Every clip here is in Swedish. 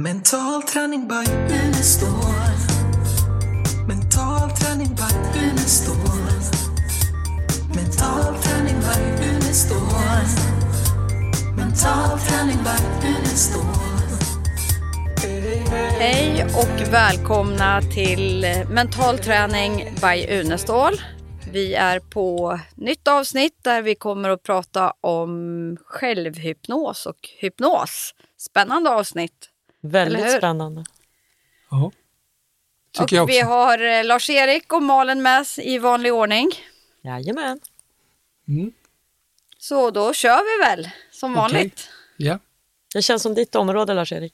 Mental träning by Unestål. Mental träning by Unestål. Mental träning by Unestål. Mental träning by Unestål. Hej och välkomna till Mental träning by Unestål. Vi är på nytt avsnitt där vi kommer att prata om självhypnos och hypnos. Spännande avsnitt. Väldigt spännande. Ja, tycker och jag också. vi har eh, Lars-Erik och Malen med oss i vanlig ordning. Jajamän. Mm. Så då kör vi väl som vanligt. Ja. Det känns som ditt område Lars-Erik.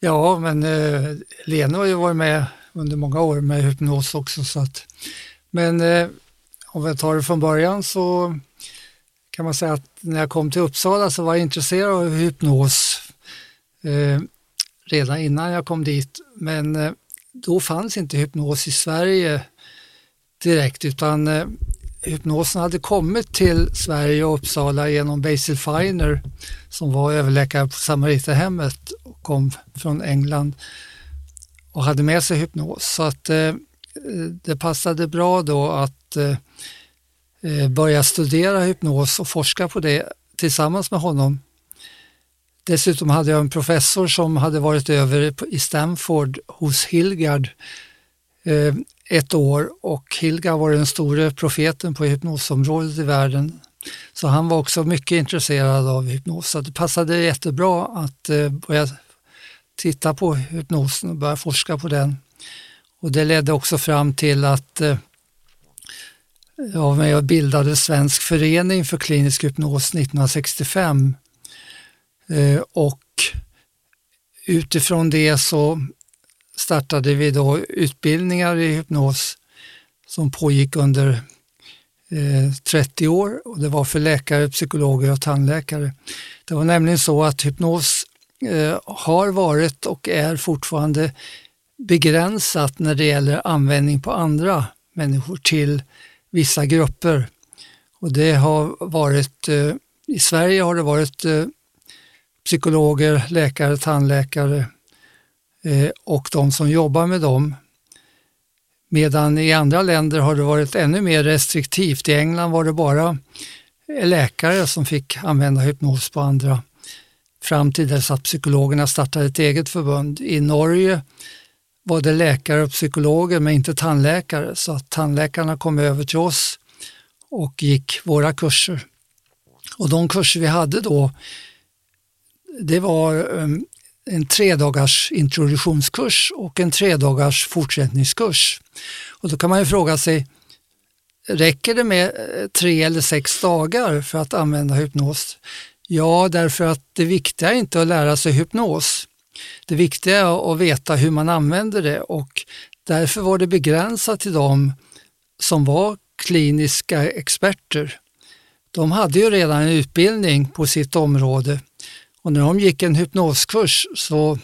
ja, men eh, Lena har ju varit med under många år med hypnos också. Så att, men eh, om vi tar det från början så kan man säga att när jag kom till Uppsala så var jag intresserad av hypnos eh, redan innan jag kom dit. Men eh, då fanns inte hypnos i Sverige direkt utan eh, hypnosen hade kommit till Sverige och Uppsala genom Basil Finer som var överläkare på Samariterhemmet och kom från England och hade med sig hypnos. Så att eh, det passade bra då att eh, eh börja studera hypnos och forska på det tillsammans med honom. Dessutom hade jag en professor som hade varit över i Stanford hos Hilgard eh, ett år och Hilgard var den store profeten på hypnosområdet i världen. Så han var också mycket intresserad av hypnos. Så det passade jättebra att eh, börja titta på hypnosen och börja forska på den. Och det ledde också fram till att eh, jag bildade Svensk förening för klinisk hypnos 1965. Eh, och utifrån det så startade vi då utbildningar i hypnos som pågick under eh, 30 år och det var för läkare, psykologer och tandläkare. Det var nämligen så att hypnos eh, har varit och är fortfarande begränsat när det gäller användning på andra människor till vissa grupper. Och det har varit, i Sverige har det varit psykologer, läkare, tandläkare eh, och de som jobbar med dem. Medan i andra länder har det varit ännu mer restriktivt. I England var det bara läkare som fick använda hypnos på andra fram till dess att psykologerna startade ett eget förbund. I Norge var det läkare och psykologer men inte tandläkare så att tandläkarna kom över till oss och gick våra kurser. Och de kurser vi hade då det var ehm, en tredagars introduktionskurs och en tredagars fortsättningskurs. Och då kan man ju fråga sig, räcker det med eh, tre eller sex dagar för att använda hypnos? Ja, därför att det viktiga är inte att lära sig hypnos. Det viktiga är att veta hur man använder det och därför var det begränsat till de som var kliniska experter. De hade ju redan en utbildning på sitt område och när de gick en hypnoskurs så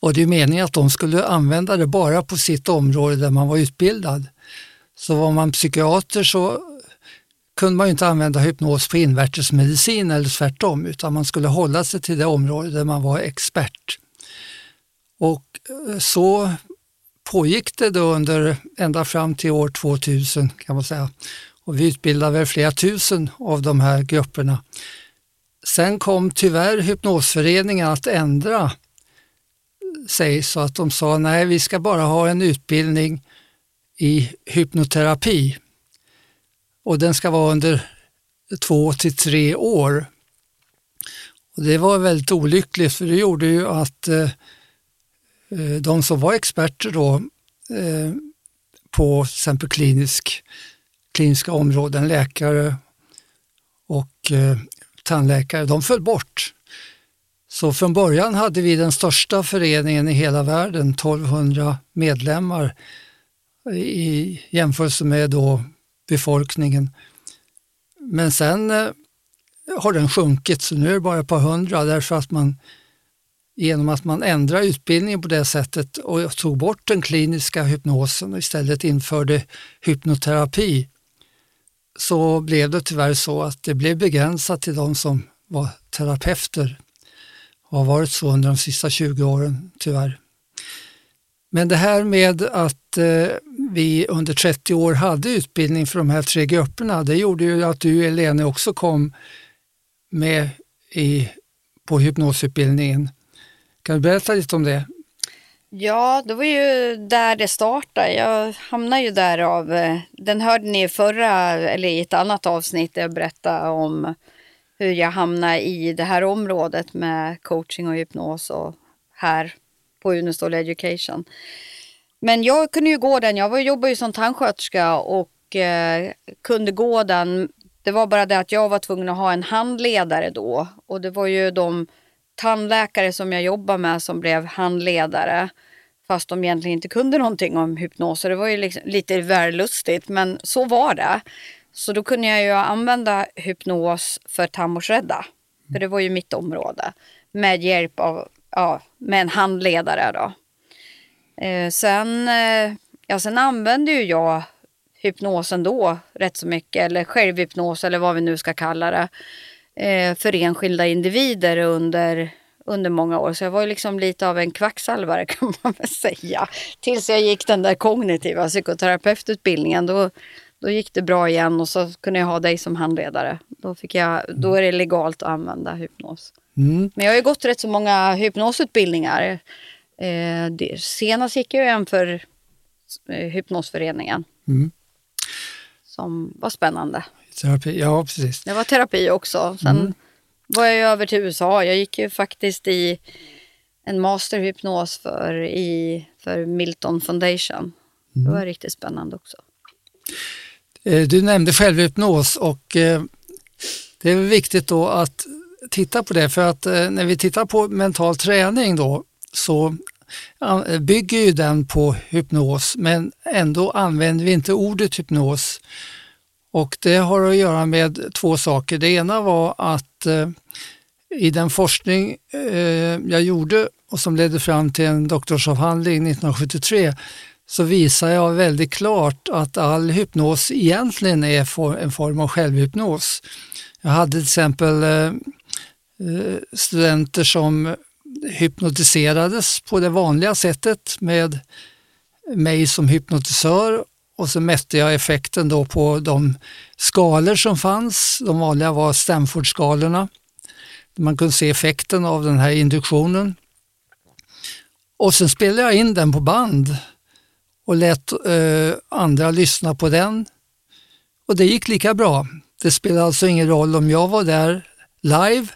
var det ju meningen att de skulle använda det bara på sitt område där man var utbildad. Så var man psykiater så kunde man ju inte använda hypnos på invärtesmedicin eller tvärtom utan man skulle hålla sig till det område där man var expert. Och eh, så pågick det då under ända fram till år 2000 kan man säga. Och vi utbildade väl flera tusen av de här grupperna. Sen kom tyvärr hypnosföreningen att ändra sig så att de sa nej, vi ska bara ha en utbildning i hypnoterapi och den ska vara under två till tre år. Och det var väldigt olyckligt för det gjorde ju att eh, eh de som var experter då eh, på till exempel klinisk, kliniska områden, läkare och eh, tandläkare, de föll bort. Så från början hade vi den största föreningen i hela världen, 1200 medlemmar i jämförelse med då befolkningen. Men sen eh, har den sjunkit så nu är det bara ett par hundra därför att man genom att man ändrade utbildningen på det sättet och tog bort den kliniska hypnosen och istället införde hypnoterapi så blev det tyvärr så att det blev begränsat till de som var terapeuter. har varit så under de sista 20 åren tyvärr. Men det här med att eh, vi under 30 år hade utbildning för de här tre grupperna, det gjorde ju att du Elene också kom med i, på hypnosutbildningen. Kan du berätta lite om det? Ja, det var ju där det startade. Jag hamnade ju där av, eh, den hörde ni i förra, eller i ett annat avsnitt där jag berättade om hur jag hamnade i det här området med coaching och hypnos och här på Unestål Education. Men jag kunde ju gå den, jag var, jobbade ju som tandsköterska och eh, kunde gå den. Det var bara det att jag var tvungen att ha en handledare då och det var ju de tandläkare som jag jobbar med som blev handledare. Fast de egentligen inte kunde någonting om hypnos. Det var ju liksom lite väl lustigt men så var det. Så då kunde jag ju använda hypnos för tandvårdsrädda. För det var ju mitt område. Med hjälp av, ja, med en handledare då. Eh, sen, eh, ja, sen använde ju jag hypnosen då rätt så mycket. Eller självhypnos eller vad vi nu ska kalla det. Eh, för enskilda individer under, under många år. Så jag var ju liksom lite av en kvacksalvare kan man väl säga. Tills jag gick den där kognitiva psykoterapeututbildningen. Då, då gick det bra igen och så kunde jag ha dig som handledare. Då, fick jag, då är det legalt att använda hypnos. Mm. Men jag har ju gått rätt så många hypnosutbildningar. Eh, det, senast gick jag en för eh, Hypnosföreningen. Mm. Som var spännande. Terapi. Ja, precis. Det var terapi också. Sen Mm. var jag ju över till USA. Jag gick ju faktiskt i en masterhypnos för, i, för Milton Foundation. Det Mm. var riktigt spännande också. Eh, Du nämnde självhypnos och eh, det är viktigt då att titta på det för att eh, när vi tittar på mental träning då så bygger ju den på hypnos men ändå använder vi inte ordet hypnos. Och det har att göra med två saker. Det ena var att eh, i den forskning eh, jag gjorde och som ledde fram till en doktorsavhandling 1973 så visar jag väldigt klart att all hypnos egentligen är for- en form av självhypnos. Jag hade till exempel eh, eh studenter som hypnotiserades på det vanliga sättet med mig som hypnotisör och så mätte jag effekten då på de skalor som fanns. De vanliga var Stanford-skalorna. Man kunde se effekten av den här induktionen. Och sen spelade jag in den på band och lät eh, andra lyssna på den. Och det gick lika bra. Det spelade alltså ingen roll om jag var där live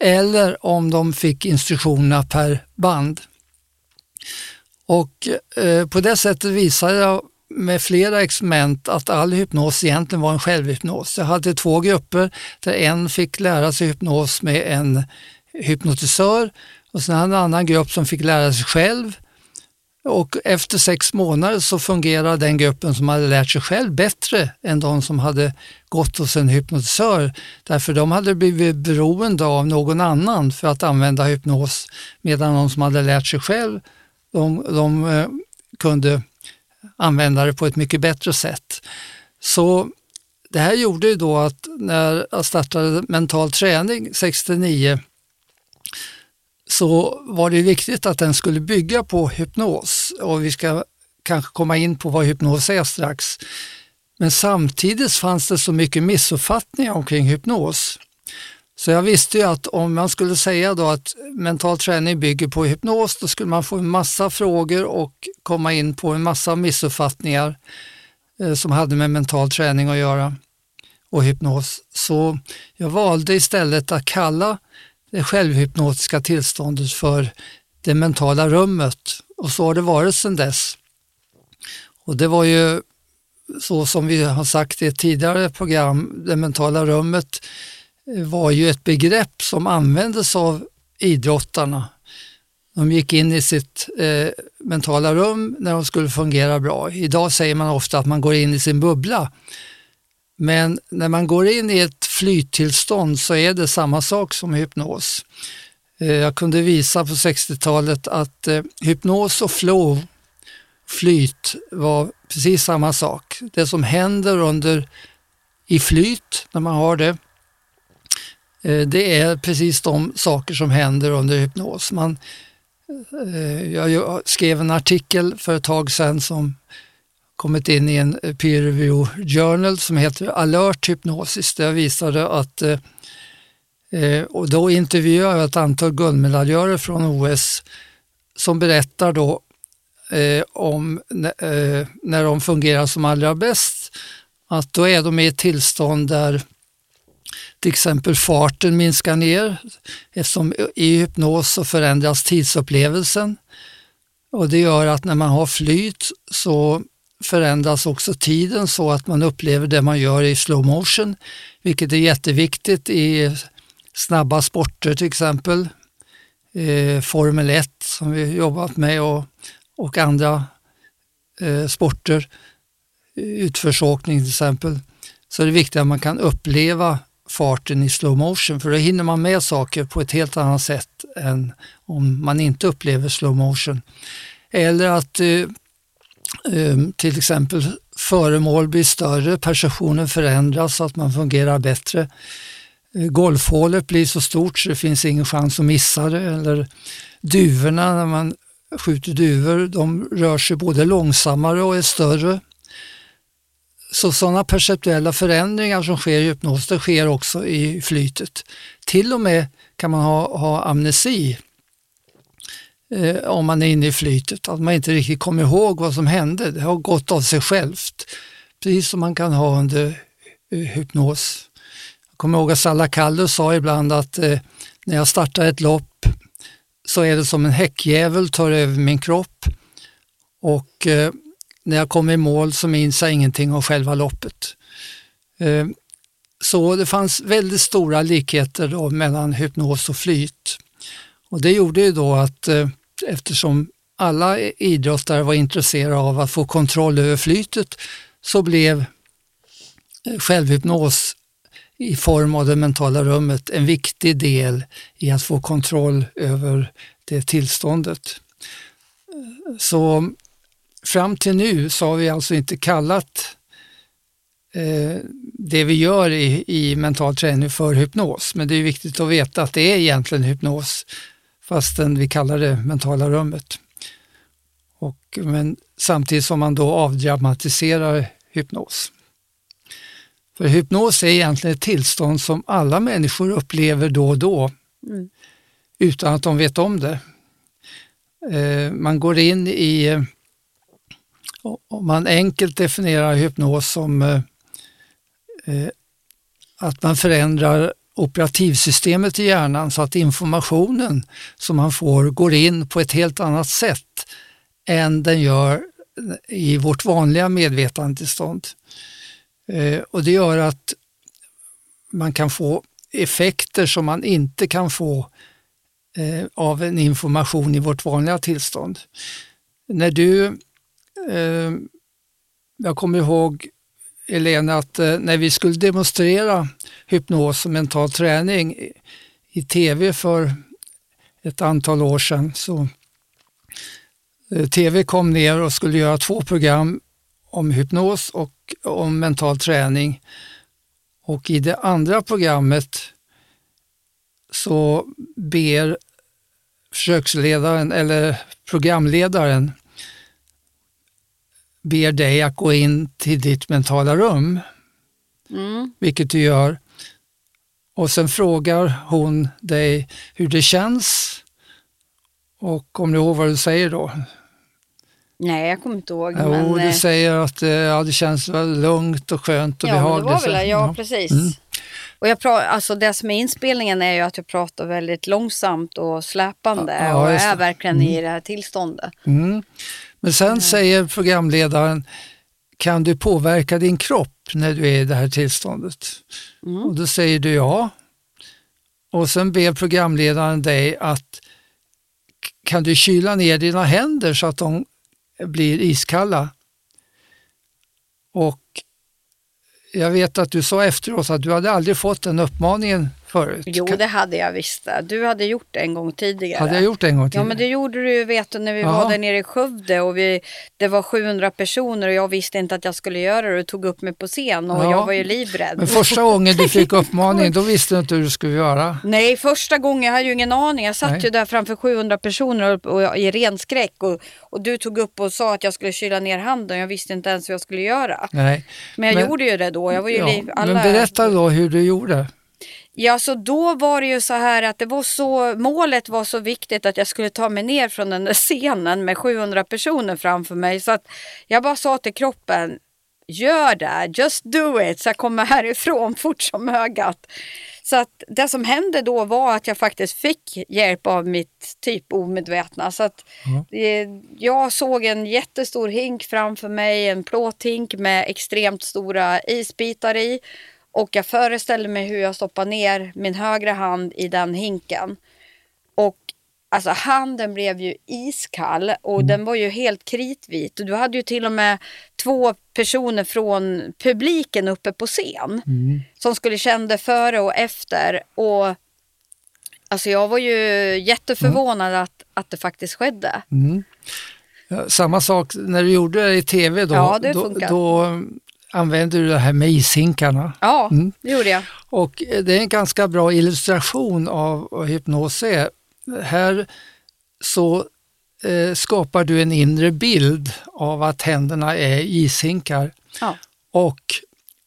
eller om de fick instruktionerna per band. Och eh, på det sättet visade jag med flera experiment att all hypnos egentligen var en självhypnos. Jag hade två grupper där en fick lära sig hypnos med en hypnotisör och sen hade en annan grupp som fick lära sig själv. Och efter sex månader så fungerade den gruppen som hade lärt sig själv bättre än de som hade gått hos en hypnotisör. Därför de hade blivit beroende av någon annan för att använda hypnos medan de som hade lärt sig själv de, de eh, kunde använda det på ett mycket bättre sätt. Så det här gjorde ju då att när jag startade mental träning 69 så var det viktigt att den skulle bygga på hypnos och vi ska kanske komma in på vad hypnos är strax. Men samtidigt fanns det så mycket missuppfattningar omkring hypnos. Så jag visste ju att om man skulle säga då att mental träning bygger på hypnos, då skulle man få en massa frågor och komma in på en massa missuppfattningar eh, som hade med mental träning att göra och hypnos. Så jag valde istället att kalla det självhypnotiska tillståndet för det mentala rummet och så har det varit sedan dess. Och det var ju så som vi har sagt i ett tidigare program, det mentala rummet var ju ett begrepp som användes av idrottarna. De gick in i sitt eh, mentala rum när de skulle fungera bra. Idag säger man ofta att man går in i sin bubbla. Men när man går in i ett flyttillstånd så är det samma sak som hypnos. Eh, jag kunde visa på 60-talet att eh, hypnos och flow, flyt, var precis samma sak. Det som händer under i flyt när man har det Eh, det är precis de saker som händer under hypnos. Man, eh, jag skrev en artikel för ett tag sedan som kommit in i en peer review journal som heter Alert Hypnosis. Där jag visade att eh, och då intervjuade jag ett antal guldmedaljörer från OS som berättar då om när de fungerar som allra bäst. Att då är de i ett tillstånd där till exempel farten minskar ner eftersom i hypnos så förändras tidsupplevelsen och det gör att när man har flyt så förändras också tiden så att man upplever det man gör i slow motion, vilket är jätteviktigt i snabba sporter till exempel. Eh, Formel 1 som vi jobbat med och, och andra eh, sporter, utförsåkning till exempel. Så det är viktigt att man kan uppleva farten i slow motion för då hinner man med saker på ett helt annat sätt än om man inte upplever slow motion. Eller att eh, eh till exempel föremål blir större, perceptionen förändras så att man fungerar bättre. Eh, golfhålet blir så stort så det finns ingen chans att missa det. Eller duvorna, när man skjuter duvor, de rör sig både långsammare och är större. Så sådana perceptuella förändringar som sker i hypnos, det sker också i flytet. Till och med kan man ha, ha amnesi eh, om man är inne i flytet, att man inte riktigt kommer ihåg vad som hände. Det har gått av sig självt, precis som man kan ha under eh, hypnos. Jag kommer ihåg att Salla Kallur sa ibland att eh, när jag startar ett lopp så är det som en häckjävel tar över min kropp och eh, när jag kom i mål så minns jag ingenting av själva loppet. Eh, så det fanns väldigt stora likheter då mellan hypnos och flyt. Och det gjorde ju då att eh, eftersom alla idrottare var intresserade av att få kontroll över flytet så blev eh, självhypnos i form av det mentala rummet en viktig del i att få kontroll över det tillståndet. Så fram till nu så har vi alltså inte kallat eh, det vi gör i, i mental träning för hypnos, men det är viktigt att veta att det är egentligen hypnos fastän vi kallar det mentala rummet. Och, men samtidigt som man då avdramatiserar hypnos. För hypnos är egentligen ett tillstånd som alla människor upplever då och då mm. utan att de vet om det. Eh, man går in i, om man enkelt definierar hypnos som eh, eh, att man förändrar operativsystemet i hjärnan så att informationen som man får går in på ett helt annat sätt än den gör i vårt vanliga medvetandetillstånd. Eh, och det gör att man kan få effekter som man inte kan få eh, av en information i vårt vanliga tillstånd. När du, eh, jag kommer ihåg Elena, att eh, när vi skulle demonstrera hypnos och mental träning i tv för ett antal år sedan så eh, TV kom ner och skulle göra två program om hypnos och om mental träning. Och i det andra programmet så ber försöksledaren eller programledaren ber dig att gå in till ditt mentala rum, mm. vilket du gör. Och sen frågar hon dig hur det känns. Och om du ihåg vad du säger då? Nej, jag kommer inte ihåg. Jo, men, du eh, säger att eh, ja, det känns väl lugnt och skönt och ja, men det behagligt. var väl, ja, Ja. precis. Mm. Och jag pra, alltså det som är inspelningen är ju att jag pratar väldigt långsamt och släpande Ja, och är verkligen i det här tillståndet. Mm. Men sen säger programledaren, kan du påverka din kropp när du är i det här tillståndet? Mm. Och då säger du ja. Och sen ber programledaren dig att kan du kyla ner dina händer så att de blir iskalla? Och jag vet att du sa efteråt att du hade aldrig fått den uppmaningen förut? Jo, det hade jag visst. Du hade gjort det en gång tidigare. Hade jag gjort det en gång Ja, tidigare? men det gjorde du ju, vet du, när vi Jaha. var där nere i Skövde och vi, det var 700 personer och jag visste inte att jag skulle göra det och tog upp mig på scen och Ja. jag var ju livrädd. Men första gången du fick uppmaningen, då visste du inte hur du skulle göra. Nej, första gången jag hade ju ingen aning. Jag satt Nej. ju där framför 700 personer och, och, i ren skräck och, och du tog upp och sa att jag skulle kyla ner handen. Jag visste inte ens vad jag skulle göra. Nej. Men jag Men- gjorde ju det då. Jag var ju Ja, liv, alla... Men berätta då hur du gjorde. Ja, så då var det ju så här att det var så, målet var så viktigt att jag skulle ta mig ner från den där scenen med 700 personer framför mig. Så att jag bara sa till kroppen, gör det, just do it, så jag kommer härifrån fort som ögat. Så att det som hände då var att jag faktiskt fick hjälp av mitt typ omedvetna. Så att eh, jag såg en jättestor hink framför mig, en plåthink med extremt stora isbitar i. Och jag föreställde mig hur jag stoppar ner min högra hand i den hinken. Och alltså handen blev ju iskall och den var ju helt kritvit. Och Du hade ju till och med två personer från publiken uppe på scen som skulle känna före och efter. Och alltså jag var ju jätteförvånad att, att det faktiskt skedde. Ja, Samma sak när du gjorde det i tv då, Ja, det då, då använde du det här med ishinkarna. Ja, det gjorde jag. Och det är en ganska bra illustration av vad hypnos är. Här så eh, skapar du en inre bild av att händerna är ishinkar Ja. och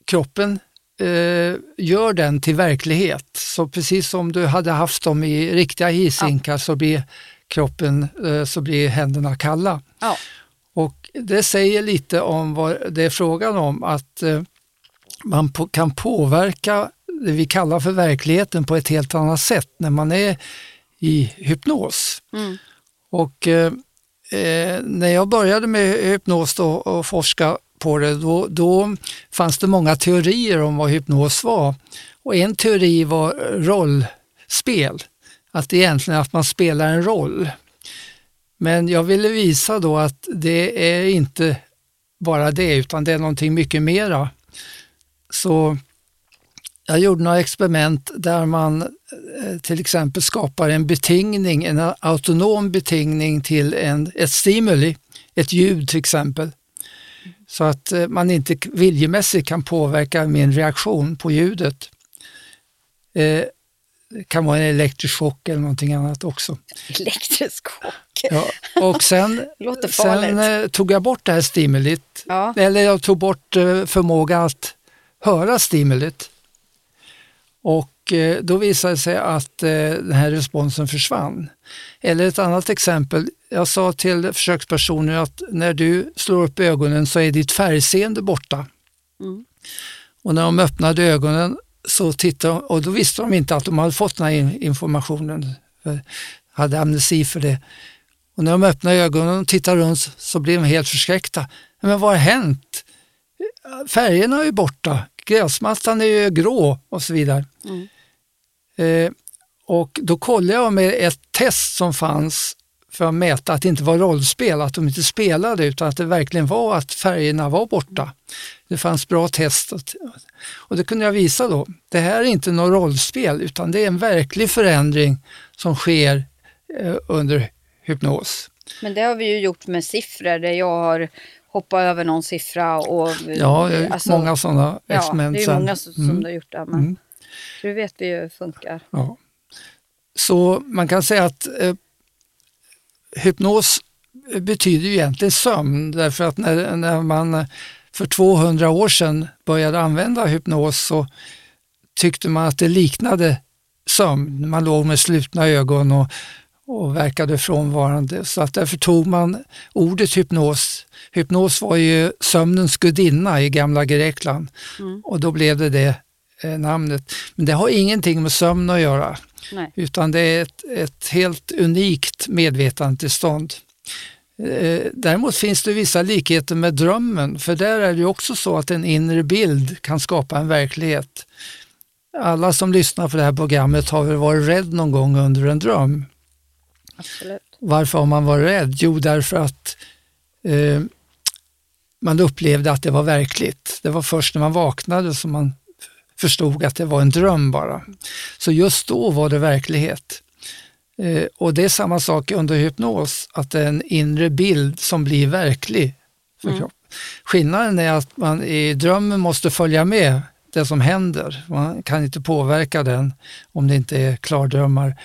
kroppen eh, gör den till verklighet. Så precis som du hade haft dem i riktiga ishinkar så blir kroppen, eh, så blir händerna kalla. Ja. Och det säger lite om vad det är frågan om, att eh, man kan påverka det vi kallar för verkligheten på ett helt annat sätt när man är i hypnos. Mm. Och eh, eh, när jag började med hypnos då och forska på det, då, då fanns det många teorier om vad hypnos var. Och en teori var rollspel, att det egentligen att man spelar en roll. Men jag ville visa då att det är inte bara det, utan det är någonting mycket mera. Så jag gjorde några experiment där man eh, till exempel skapar en betingning, en autonom betingning till en, ett stimuli, ett ljud till exempel. Så att eh, man inte viljemässigt kan påverka min reaktion på ljudet. Eh, kan vara en elektrisk chock eller någonting annat också. Elektrisk chock. Ja, och sen, sen eh, tog jag bort det här stimulit. Ja. Eller jag tog bort eh, förmågan att höra stimulit. Och eh, då visade det sig att den här responsen försvann. Eller ett annat exempel, jag sa till försökspersoner att när du slår upp ögonen så är ditt färgseende borta. Mm. Och när de öppnade ögonen så tittade de, och då visste de inte att de hade fått den här in- informationen. För- hade amnesi för det. Och när de öppnade ögonen och tittade runt så blev de helt förskräckta. Men vad har hänt? Färgerna är ju borta, gräsmattan är ju grå och så vidare. Mm. Eh, och då kollade jag med ett test som fanns för att mäta att det inte var rollspel, att de inte spelade utan att det verkligen var att färgerna var borta. Det fanns bra test och, det kunde jag visa då. Det här är inte något rollspel utan det är en verklig förändring som sker eh, under hypnos. Men det har vi ju gjort med siffror där jag har hoppat över någon siffra och... Ja, jag har gjort alltså, många sådana Ja, experiment. det är många som, som Mm. har gjort det. Men Mm. Det vet vi ju funkar. Ja. Så man kan säga att eh, hypnos betyder ju egentligen sömn därför att när, när man för 200 år sedan började använda hypnos så tyckte man att det liknade sömn. Man låg med slutna ögon och, och verkade frånvarande. Så att därför tog man ordet hypnos. Hypnos var ju sömnens gudinna i gamla Grekland Mm. och då blev det det eh, namnet. Men det har ingenting med sömn att göra Nej. utan det är ett, ett helt unikt medvetandetillstånd. Eh, Däremot finns det vissa likheter med drömmen, för där är det också så att en inre bild kan skapa en verklighet. Alla som lyssnar på det här programmet har väl varit rädd någon gång under en dröm. Absolut. Varför har man varit rädd? Jo, därför att eh, man upplevde att det var verkligt. Det var först när man vaknade som man förstod att det var en dröm bara. Så just då var det verklighet. Eh, och det är samma sak under hypnos, att det är en inre bild som blir verklig för Mm. kroppen. Skillnaden är att man i drömmen måste följa med det som händer. Man kan inte påverka den om det inte är klardrömmar.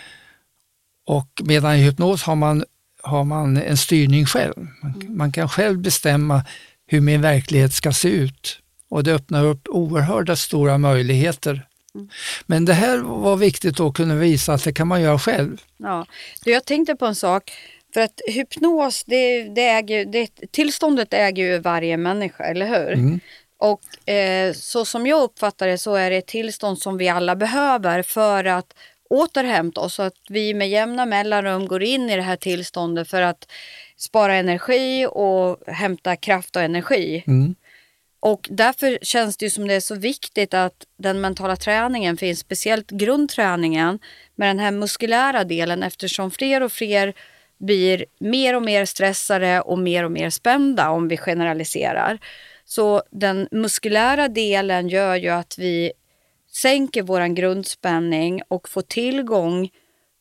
Och medan i hypnos har man, har man en styrning själv. Man, man kan själv bestämma hur min verklighet ska se ut. Och det öppnar upp oerhörda stora möjligheter. Men det här var viktigt att kunna visa att det kan man göra själv. Ja. Du, jag tänkte på en sak. För att hypnos, det, det äger, det, tillståndet äger ju varje människa, eller hur? Mm. Och eh, så som jag uppfattar det så är det ett tillstånd som vi alla behöver för att återhämta oss. Så att vi med jämna mellanrum går in i det här tillståndet för att spara energi och hämta kraft och energi. Mm. Och därför känns det ju som det är så viktigt att den mentala träningen finns, speciellt grundträningen med den här muskulära delen eftersom fler och fler blir mer och mer stressade och mer och mer spända om vi generaliserar. Så den muskulära delen gör ju att vi sänker vår grundspänning och får tillgång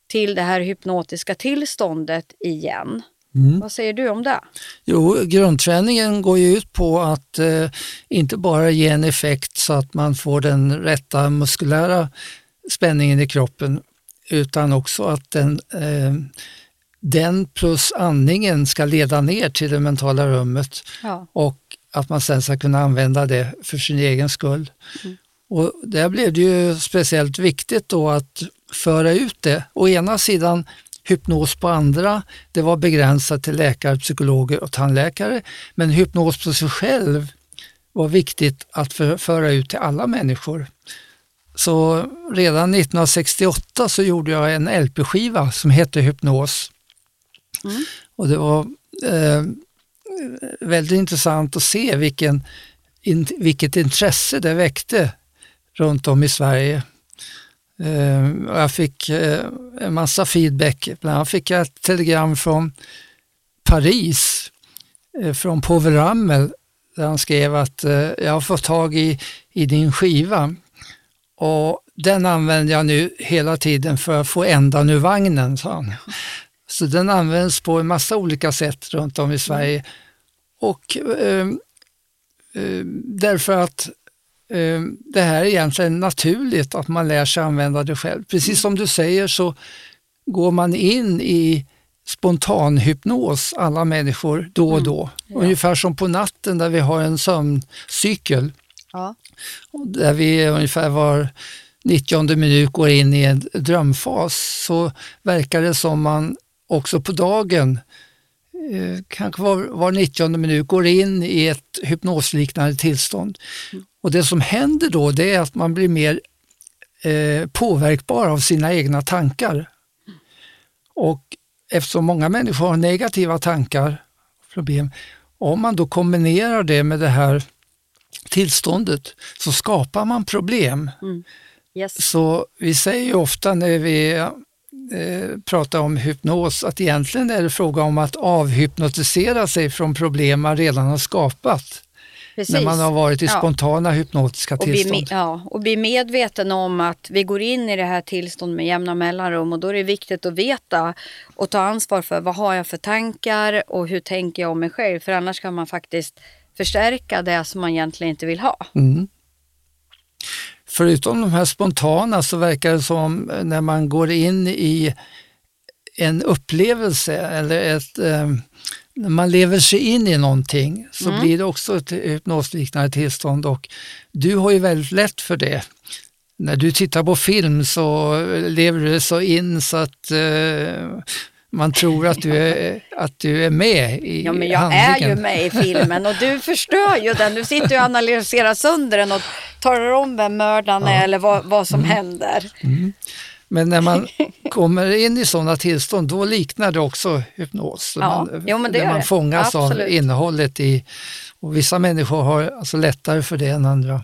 till det här hypnotiska tillståndet igen. Mm. Vad säger du om det? Jo, grundträningen går ju ut på att eh, inte bara ge en effekt så att man får den rätta muskulära spänningen i kroppen, utan också att den, eh, den plus andningen ska leda ner till det mentala rummet Ja. och att man sen ska kunna använda det för sin egen skull. Och där blev det ju speciellt viktigt då att föra ut det. Å ena sidan hypnos på andra, det var begränsat till läkare, psykologer och tandläkare. Men hypnos på sig själv var viktigt att för, föra ut till alla människor. Så redan 1968 så gjorde jag en LP-skiva som hette Hypnos. Mm. Och det var eh, väldigt intressant att se vilken, in, vilket intresse det väckte runt om i Sverige. Eh, och jag fick eh, en massa feedback. Bland annat fick jag ett telegram från Paris, eh, från Povel Ramel, där han skrev att eh, jag har fått tag i, i din skiva och den använder jag nu hela tiden för att få ändan ur vagnen, sa han. Så den används på en massa olika sätt runt om i Sverige. Och eh, eh, därför att det här är egentligen naturligt att man lär sig använda det själv. Precis som du säger så går man in i spontanhypnos, alla människor, då och då. Ungefär som på natten där vi har en sömncykel. Ja. Där vi ungefär var 90 minut går in i en drömfas så verkar det som man också på dagen kanske var, var 90 minut går in i ett hypnosliknande tillstånd. Och det som händer då det är att man blir mer eh, påverkbar av sina egna tankar. Och eftersom många människor har negativa tankar och problem, om man då kombinerar det med det här tillståndet så skapar man problem. Yes. Så vi säger ju ofta när vi eh, pratar om hypnos att egentligen är det fråga om att avhypnotisera sig från problem man redan har skapat. Precis. När man har varit i Ja. spontana hypnotiska och bli, tillstånd. ja, och bli medveten om att vi går in i det här tillståndet med jämna mellanrum och då är det viktigt att veta och ta ansvar för vad har jag för tankar och hur tänker jag om mig själv för annars kan man faktiskt förstärka det som man egentligen inte vill ha. Mm. Förutom de här spontana så verkar det som när man går in i en upplevelse eller ett, eh, när man lever sig in i någonting så Mm. blir det också ett hypnosliknande tillstånd och du har ju väldigt lätt för det. När du tittar på film så lever du så in så att eh, man tror att du är, att du är med i Ja, men jag handlingen. är ju med i filmen och du förstör ju den. Du sitter ju och analyserar sönder den och talar om vem mördaren är eller vad, vad Mm. som händer. Men när man kommer in i sådana tillstånd, då liknar det också hypnos. Ja, man, jo, men det gör man det. fångas av Absolut. innehållet i... Och vissa människor har alltså lättare för det än andra.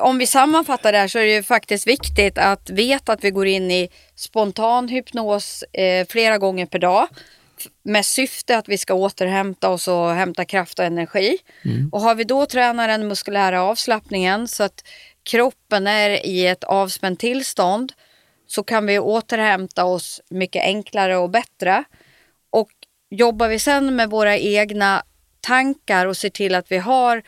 Om vi sammanfattar det här så är det ju faktiskt viktigt att veta att vi går in i spontan hypnos eh, flera gånger per dag med syfte att vi ska återhämta oss och hämta kraft och energi. Och har vi då tränat den muskulära avslappningen så att kroppen är i ett avspänt tillstånd så kan vi återhämta oss mycket enklare och bättre. Och jobbar vi sen med våra egna tankar och ser till att vi har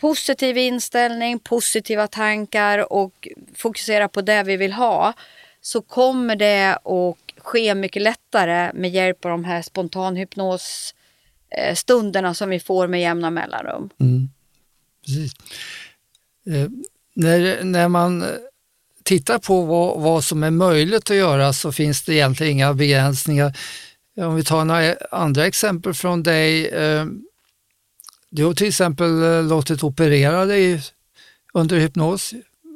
positiv inställning, positiva tankar och fokusera på det vi vill ha så kommer det att ske mycket lättare med hjälp av de här spontanhypnosstunderna eh, som vi får med jämna mellanrum. Mm. Precis. Eh, när, när man eh, tittar på vad, vad som är möjligt att göra så finns det egentligen inga begränsningar. Om vi tar några andra exempel från dig. Eh, du har till exempel eh, låtit operera dig under hypnos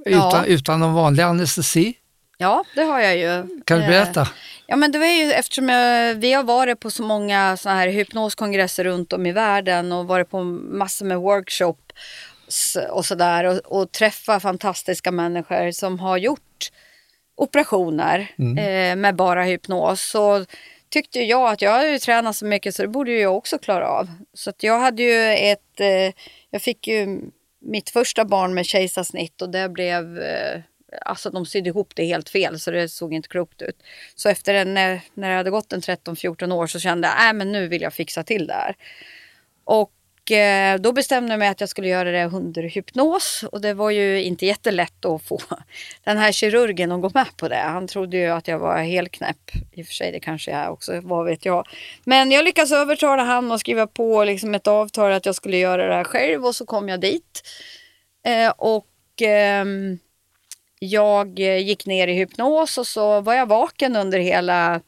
Ja. utan, utan någon vanlig anestesi. Ja, det har jag ju. Kan du Eh, berätta? Ja, men det var ju eftersom jag, vi har varit på så många såna här hypnoskongresser runt om i världen och varit på massor med workshops och sådär och, och träffa fantastiska människor som har gjort operationer eh, med bara hypnos. Så tyckte jag att jag hade ju tränat så mycket så det borde jag också klara av. Så att jag hade ju ett, eh, jag fick ju mitt första barn med kejsarsnitt och det blev eh, Alltså de sydde ihop det helt fel så det såg inte klokt ut. Så efter en, när, när det hade gått en 13-14 år så kände jag, nej men nu vill jag fixa till det här. Och eh, då bestämde jag mig att jag skulle göra det under hypnos. Och det var ju inte jättelätt att få den här kirurgen att gå med på det. Han trodde ju att jag var helt knäpp. I och för sig det kanske jag också, vad vet jag. Men jag lyckades övertala han och skriva på liksom ett avtal att jag skulle göra det här själv och så kom jag dit. Eh, och ehm, jag gick ner i hypnos och så var jag vaken under hela,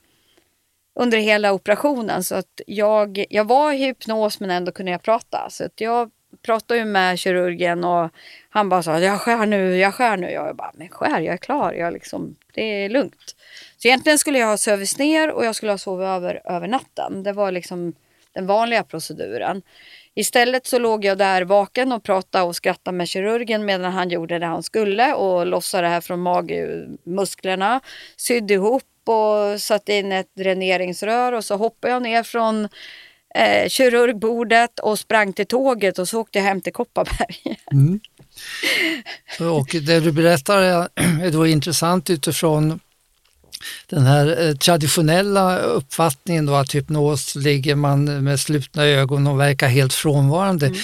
under hela operationen. Så att jag, jag var i hypnos men ändå kunde jag prata. Så att jag pratade ju med kirurgen och han bara sa jag skär nu, jag skär nu. Jag bara, men skär, jag är klar, jag liksom, det är lugnt. Så egentligen skulle jag ha sövits ner och jag skulle ha sovit över, över natten. Det var liksom den vanliga proceduren. Istället så låg jag där vaken och pratade och skrattade med kirurgen medan han gjorde det han skulle och lossade det här från magmusklerna, sydde ihop och satte in ett dräneringsrör och så hoppade jag ner från eh, kirurgbordet och sprang till tåget och så åkte jag hem till Kopparberg. Mm. Och det du berättar är, är då intressant utifrån den här eh, traditionella uppfattningen då att hypnos ligger man med slutna ögon och verkar helt frånvarande.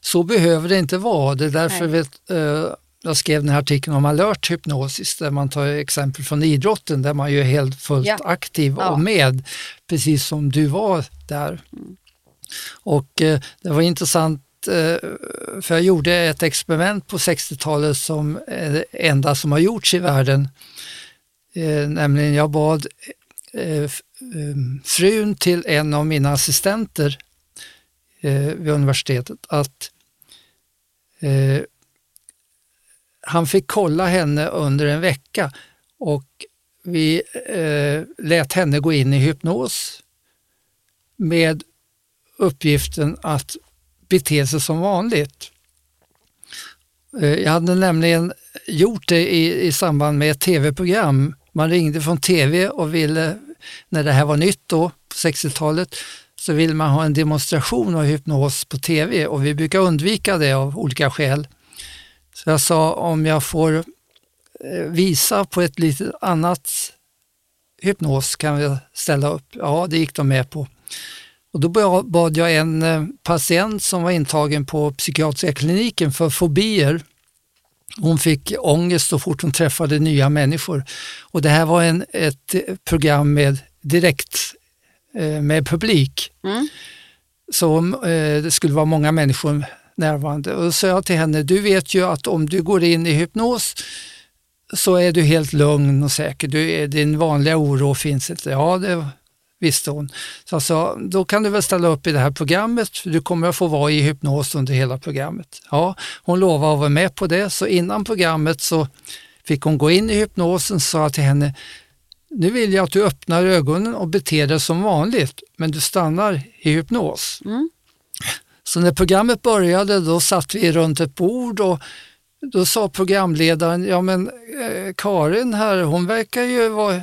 Så behöver det inte vara. Det är därför Nej. vi, eh, jag skrev den här artikeln om alert hypnosis där man tar exempel från idrotten där man ju är helt fullt Ja. aktiv Ja. och med, precis som du var där. Och eh, det var intressant eh, för jag gjorde ett experiment på 60-talet som är det enda som har gjorts i världen. Eh, nämligen jag bad eh, eh, frun till en av mina assistenter eh, vid universitetet att eh, han fick kolla henne under en vecka och vi eh, lät henne gå in i hypnos med uppgiften att bete sig som vanligt. Eh, Jag hade nämligen gjort det i, i samband med ett tv-program. Man ringde från tv och ville, när det här var nytt då, på 60-talet, så ville man ha en demonstration av hypnos på tv och vi brukar undvika det av olika skäl. Så jag sa om jag får eh, visa på ett lite annat hypnos kan vi ställa upp. Ja, det gick de med på. Och då bad jag en eh, patient som var intagen på psykiatriska kliniken för fobier. Hon fick ångest så fort hon träffade nya människor. Och det här var en, ett program med direkt eh, med publik. Mm. Så eh, det skulle vara många människor närvarande. Och då sa jag till henne, du vet ju att om du går in i hypnos så är du helt lugn och säker. Du, din vanliga oro finns inte. Ja, det visste hon. Så sa, då kan du väl ställa upp i det här programmet, för du kommer att få vara i hypnos under hela programmet. Ja, hon lovade att vara med på det, så innan programmet så fick hon gå in i hypnosen sa jag till henne, nu vill jag att du öppnar ögonen och beter dig som vanligt, men du stannar i hypnos. Mm. Så när programmet började då satt vi runt ett bord och då sa programledaren, ja men eh, Karin här, hon verkar ju vara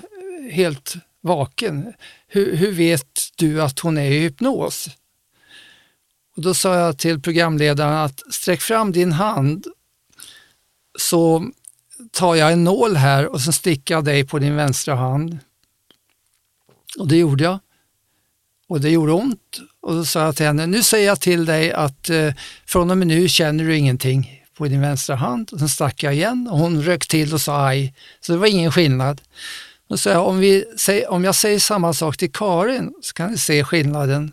helt vaken. Hur, hur vet du att hon är i hypnos? Och då sa jag till programledaren att sträck fram din hand så tar jag en nål här och så sticker jag dig på din vänstra hand. Och det gjorde jag. Och det gjorde ont. Och då sa jag till henne, nu säger jag till dig att eh, från och med nu känner du ingenting på din vänstra hand. Och sen stack jag igen och hon rök till och sa aj. Så det var ingen skillnad. Sa jag, om, vi, om jag säger samma sak till Karin så kan ni se skillnaden.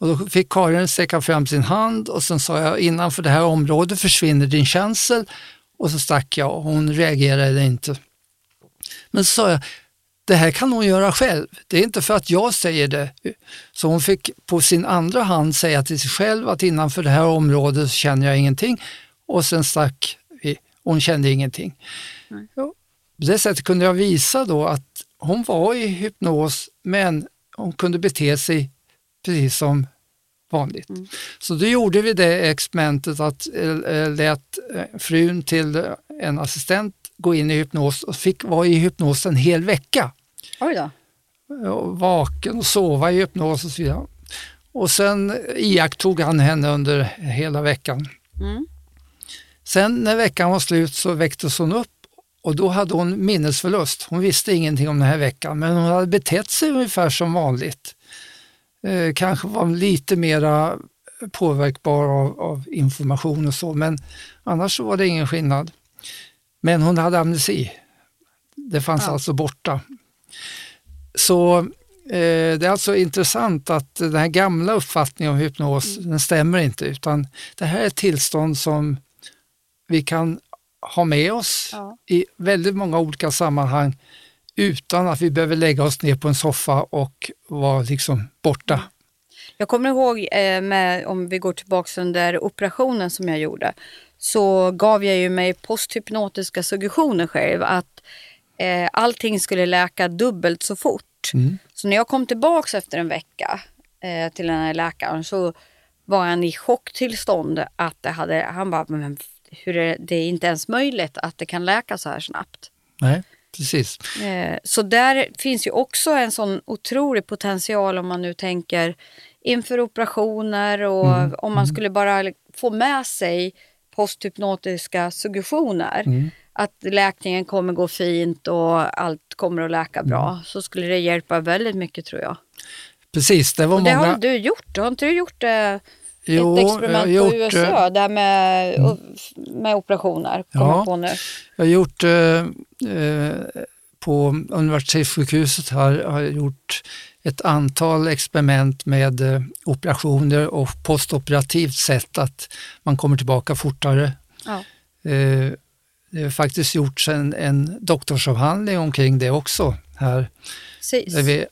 Och då fick Karin sträcka fram sin hand och sen sa jag, innanför det här området försvinner din känsel. Och så stack jag och hon reagerade inte. Men så sa jag, det här kan hon göra själv. Det är inte för att jag säger det. Så hon fick på sin andra hand säga till sig själv att innanför det här området känner jag ingenting. Och sen stack vi och hon kände ingenting. Mm. På det sättet kunde jag visa då att hon var i hypnos men hon kunde bete sig precis som vanligt. Mm. Så då gjorde vi det experimentet att äh, lät äh, frun till en assistent gå in i hypnos och fick vara i hypnos en hel vecka. Oj då. Och vaken och sova i hypnos och så vidare. Och sen iakttog han henne under hela veckan. Mm. Sen när veckan var slut så väcktes hon upp och då hade hon minnesförlust. Hon visste ingenting om den här veckan men hon hade betett sig ungefär som vanligt. Eh, kanske var lite mera påverkbar av, av, information och så men annars så var det ingen skillnad. Men hon hade amnesi. Det fanns ja. alltså borta. Så eh, det är alltså intressant att den här gamla uppfattningen om hypnos, mm. den stämmer inte utan det här är ett tillstånd som vi kan ha med oss ja. i väldigt många olika sammanhang utan att vi behöver lägga oss ner på en soffa och vara liksom borta. Mm. Jag kommer ihåg, eh, med, om vi går tillbaka under operationen som jag gjorde, så gav jag ju mig posthypnotiska suggestioner själv att eh, allting skulle läka dubbelt så fort. Mm. Så när jag kom tillbaka efter en vecka eh, till den här läkaren så var han i chocktillstånd att det hade, han bara, men hur är det, är inte ens möjligt att det kan läka så här snabbt. Nej, precis. Eh, så där finns ju också en sån otrolig potential om man nu tänker inför operationer och mm. om man mm. skulle bara få med sig posthypnotiska suggestioner. Mm. Att läkningen kommer gå fint och allt kommer att läka bra. Mm. Så skulle det hjälpa väldigt mycket tror jag. Precis, det var och många... Det har du gjort, har inte du gjort det? Jo, ett experiment gjort, på USA där med, mm. med operationer. Ja, på nu. Jag har gjort eh, eh, på universitetssjukhuset har, har gjort ett antal experiment med eh, operationer och postoperativt sätt att man kommer tillbaka fortare. Ja. Eh, det har faktiskt gjorts en, en doktorsavhandling omkring det också här. Precis. Där vi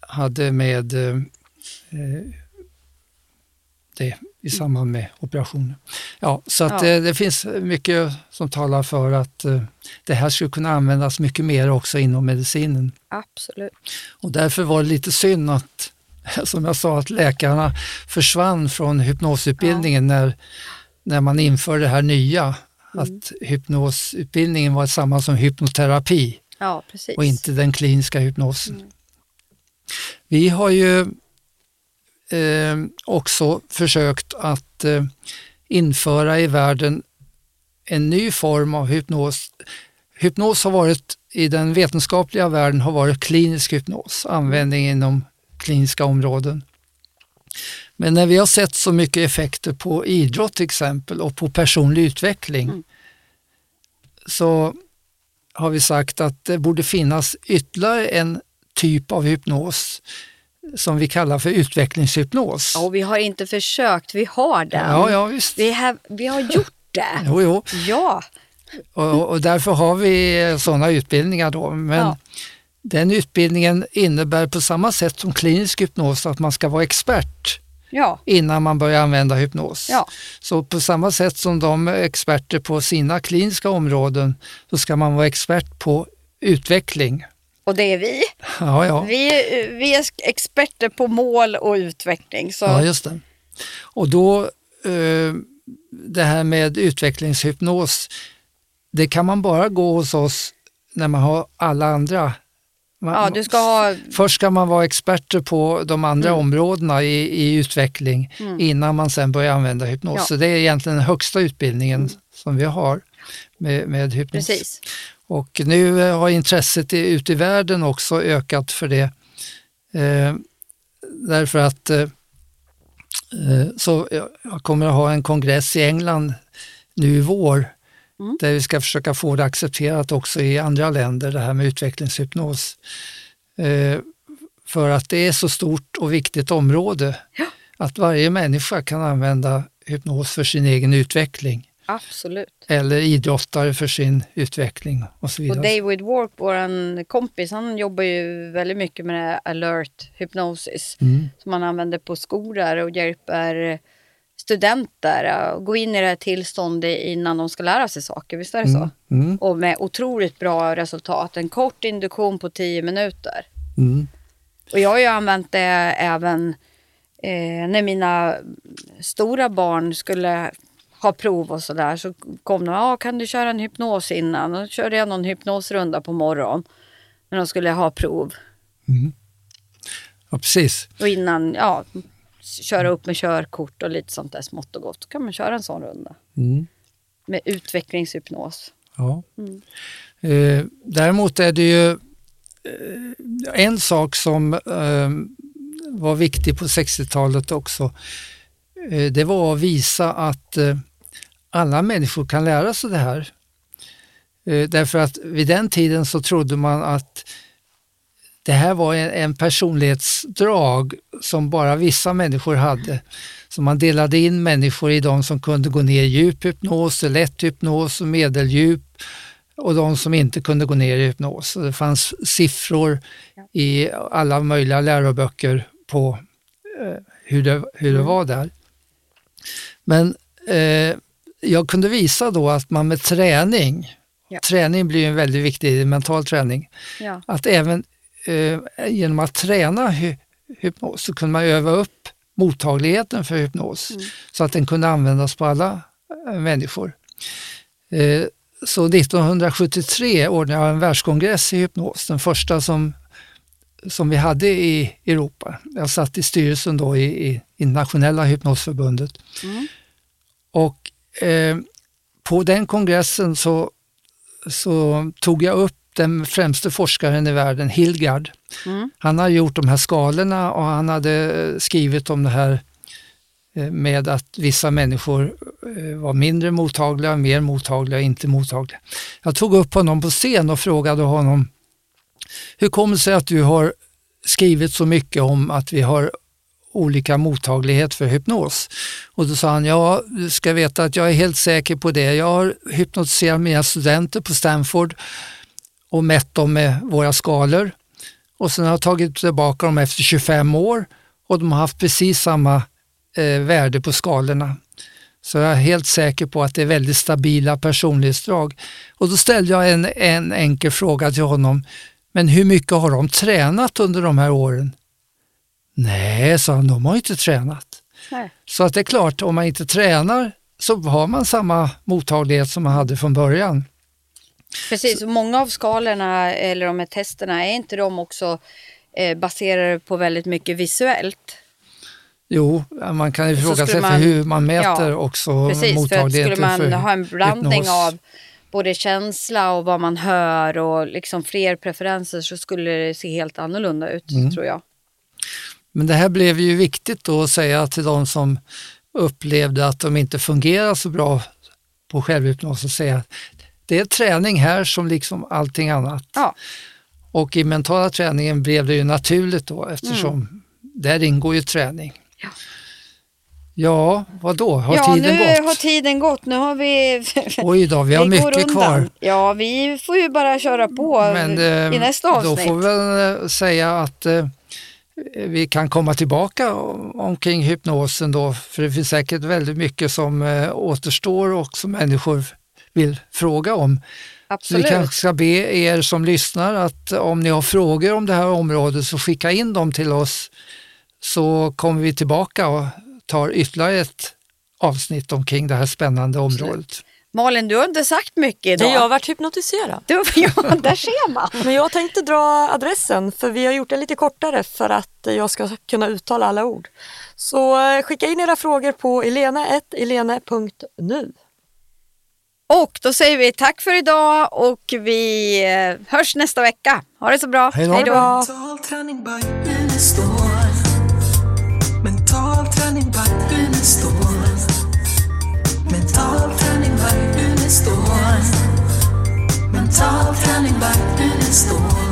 hade med eh, det i samband med operationen. Ja, så att ja. Det, det, finns mycket som talar för att uh, det här skulle kunna användas mycket mer också inom medicinen. Absolut. Och därför var det lite synd att, som jag sa, att läkarna försvann från hypnosutbildningen ja. när, när man införde det här nya. Mm. Att hypnosutbildningen var samma som hypnoterapi ja, och inte den kliniska hypnosen. Mm. Vi har ju eh, också försökt att eh, införa i världen en ny form av hypnos. Hypnos har varit i den vetenskapliga världen har varit klinisk hypnos, användning inom kliniska områden. Men när vi har sett så mycket effekter på idrott till exempel och på personlig utveckling mm. så har vi sagt att det borde finnas ytterligare en typ av hypnos som vi kallar för utvecklingshypnos. Ja, och vi har inte försökt, vi har den. Ja, ja, visst. Vi, har, vi har gjort det. Jo, jo. Ja. Och, och därför har vi sådana utbildningar då. Men ja. den utbildningen innebär på samma sätt som klinisk hypnos att man ska vara expert ja. innan man börjar använda hypnos. Ja. Så på samma sätt som de är experter på sina kliniska områden så ska man vara expert på utveckling. Och det är vi. Ja, ja. Vi, vi är experter på mål och utveckling. Så. Ja, just det. Och då, eh, det här med utvecklingshypnos, det kan man bara gå hos oss när man har alla andra man, ja, du ska ha... Först ska man vara experter på de andra mm. områdena i, i utveckling mm. innan man sen börjar använda hypnos. Ja. Så det är egentligen den högsta utbildningen mm. som vi har. med, med hypnos. Precis. Och nu eh, har intresset ute i världen också ökat för det. Eh, därför att eh, eh, så jag kommer att ha en kongress i England nu i vår Mm. där vi ska försöka få det accepterat också i andra länder, det här med utvecklingshypnos. Eh, för att det är så stort och viktigt område att varje människa kan använda hypnos för sin egen utveckling Absolut. eller idrottare för sin utveckling och så vidare. Och David Wark, vår kompis, han jobbar ju väldigt mycket med det här alert hypnosis Mm. som man använder på skolor och hjälper studenter att gå in i det här tillståndet innan de ska lära sig saker. Visst är det så? Mm. Och med otroligt bra resultat. En kort induktion på 10 minuter. Mm. Och jag har ju använt det även eh, när mina stora barn skulle ha prov och sådär. Så kom de, ja kan du köra en hypnos innan? Och då körde jag någon hypnosrunda på morgonen. När de skulle ha prov. Ja, precis. Och innan, ja, köra upp med körkort och lite sånt där smått och gott. Då kan man köra en sån runda. Mm. Med utvecklingshypnos. Ja. Mm. Eh, däremot är det ju eh, en sak som eh, var viktig på 60-talet också. Eh, det var att visa att eh, alla människor kan lära sig det här. Eh, därför att vid den tiden så trodde man att det här var en, en personlighetsdrag som bara vissa människor hade. Så man delade in människor i de som kunde gå ner i djup hypnos, lätt hypnos och medeldjup och de som inte kunde gå ner i hypnos. Så det fanns siffror i alla möjliga läroböcker på eh, hur det, hur det var där. Men eh, jag kunde visa då att man med träning, Ja. träning blir en väldigt viktig mental träning, Ja. att även eh, genom att träna hy hypnos så kunde man öva upp mottagligheten för hypnos så att den kunde användas på alla eh, människor. Eh, så 1973 ordnade jag en världskongress i hypnos, den första som, som vi hade i Europa. Jag satt i styrelsen då i, i Internationella hypnosförbundet. Mm. Och eh, på den kongressen så, så tog jag upp den främste forskaren i världen, Hilgard. Mm. Han har gjort de här skalorna och han hade skrivit om det här eh, med att vissa människor eh, var mindre mottagliga, mer mottagliga, inte mottagliga. Jag tog upp honom på scen och frågade honom hur kommer det sig att du har skrivit så mycket om att vi har olika mottaglighet för hypnos? Och då sa han, ja du ska veta att jag är helt säker på det. Jag har hypnotiserat mina studenter på Stanford och mätt dem med våra skalor och sen har jag tagit tillbaka dem efter 25 år och de har haft precis samma eh, värde på skalorna. Så jag är helt säker på att det är väldigt stabila personlighetsdrag. Och då ställde jag en, en enkel fråga till honom. Men hur mycket har de tränat under de här åren? Nej, sa han, de har inte tränat. Nej. Så att det är klart, om man inte tränar så har man samma mottaglighet som man hade från början. Precis, och många av skalorna eller de här testerna, är inte de också eh, baserade på väldigt mycket visuellt? Jo, man kan ju Så fråga sig för man- hur man mäter Ja, också Precis, för mottagligheten skulle man för ha en blandning hypnos. av både känsla och vad man hör och liksom fler preferenser så skulle det se helt annorlunda ut, Mm. tror jag. Men det här blev ju viktigt då att säga till de som upplevde att de inte fungerar så bra på självhypnos och säga att det är träning här som liksom allting annat. Ja. Och i mentala träningen blev det ju naturligt då eftersom där ingår ju träning. Mm. Ja. Ja, vad då? Har ja, tiden nu gått? har tiden gått. Nu har vi... Oj då, vi har mycket kvar. Ja, vi får ju bara köra på Men i eh, nästa då avsnitt. får vi väl säga att eh, vi kan komma tillbaka om- omkring hypnosen då, för det finns säkert väldigt mycket som eh, återstår och som människor vill fråga om. Så vi Absolut. kanske ska be er som lyssnar att om ni har frågor om det här området så skicka in dem till oss så kommer vi tillbaka och tar ytterligare ett avsnitt omkring det här spännande området. Malin, du har inte sagt mycket idag. Jag har varit hypnotiserad. Du, ja, där ser man. Men jag tänkte dra adressen för vi har gjort den lite kortare för att jag ska kunna uttala alla ord. Så eh, skicka in era frågor på elena1elene.nu. Och då säger vi tack för idag och vi eh, hörs nästa vecka. Ha det så bra. Hej då. It's all coming back and it's the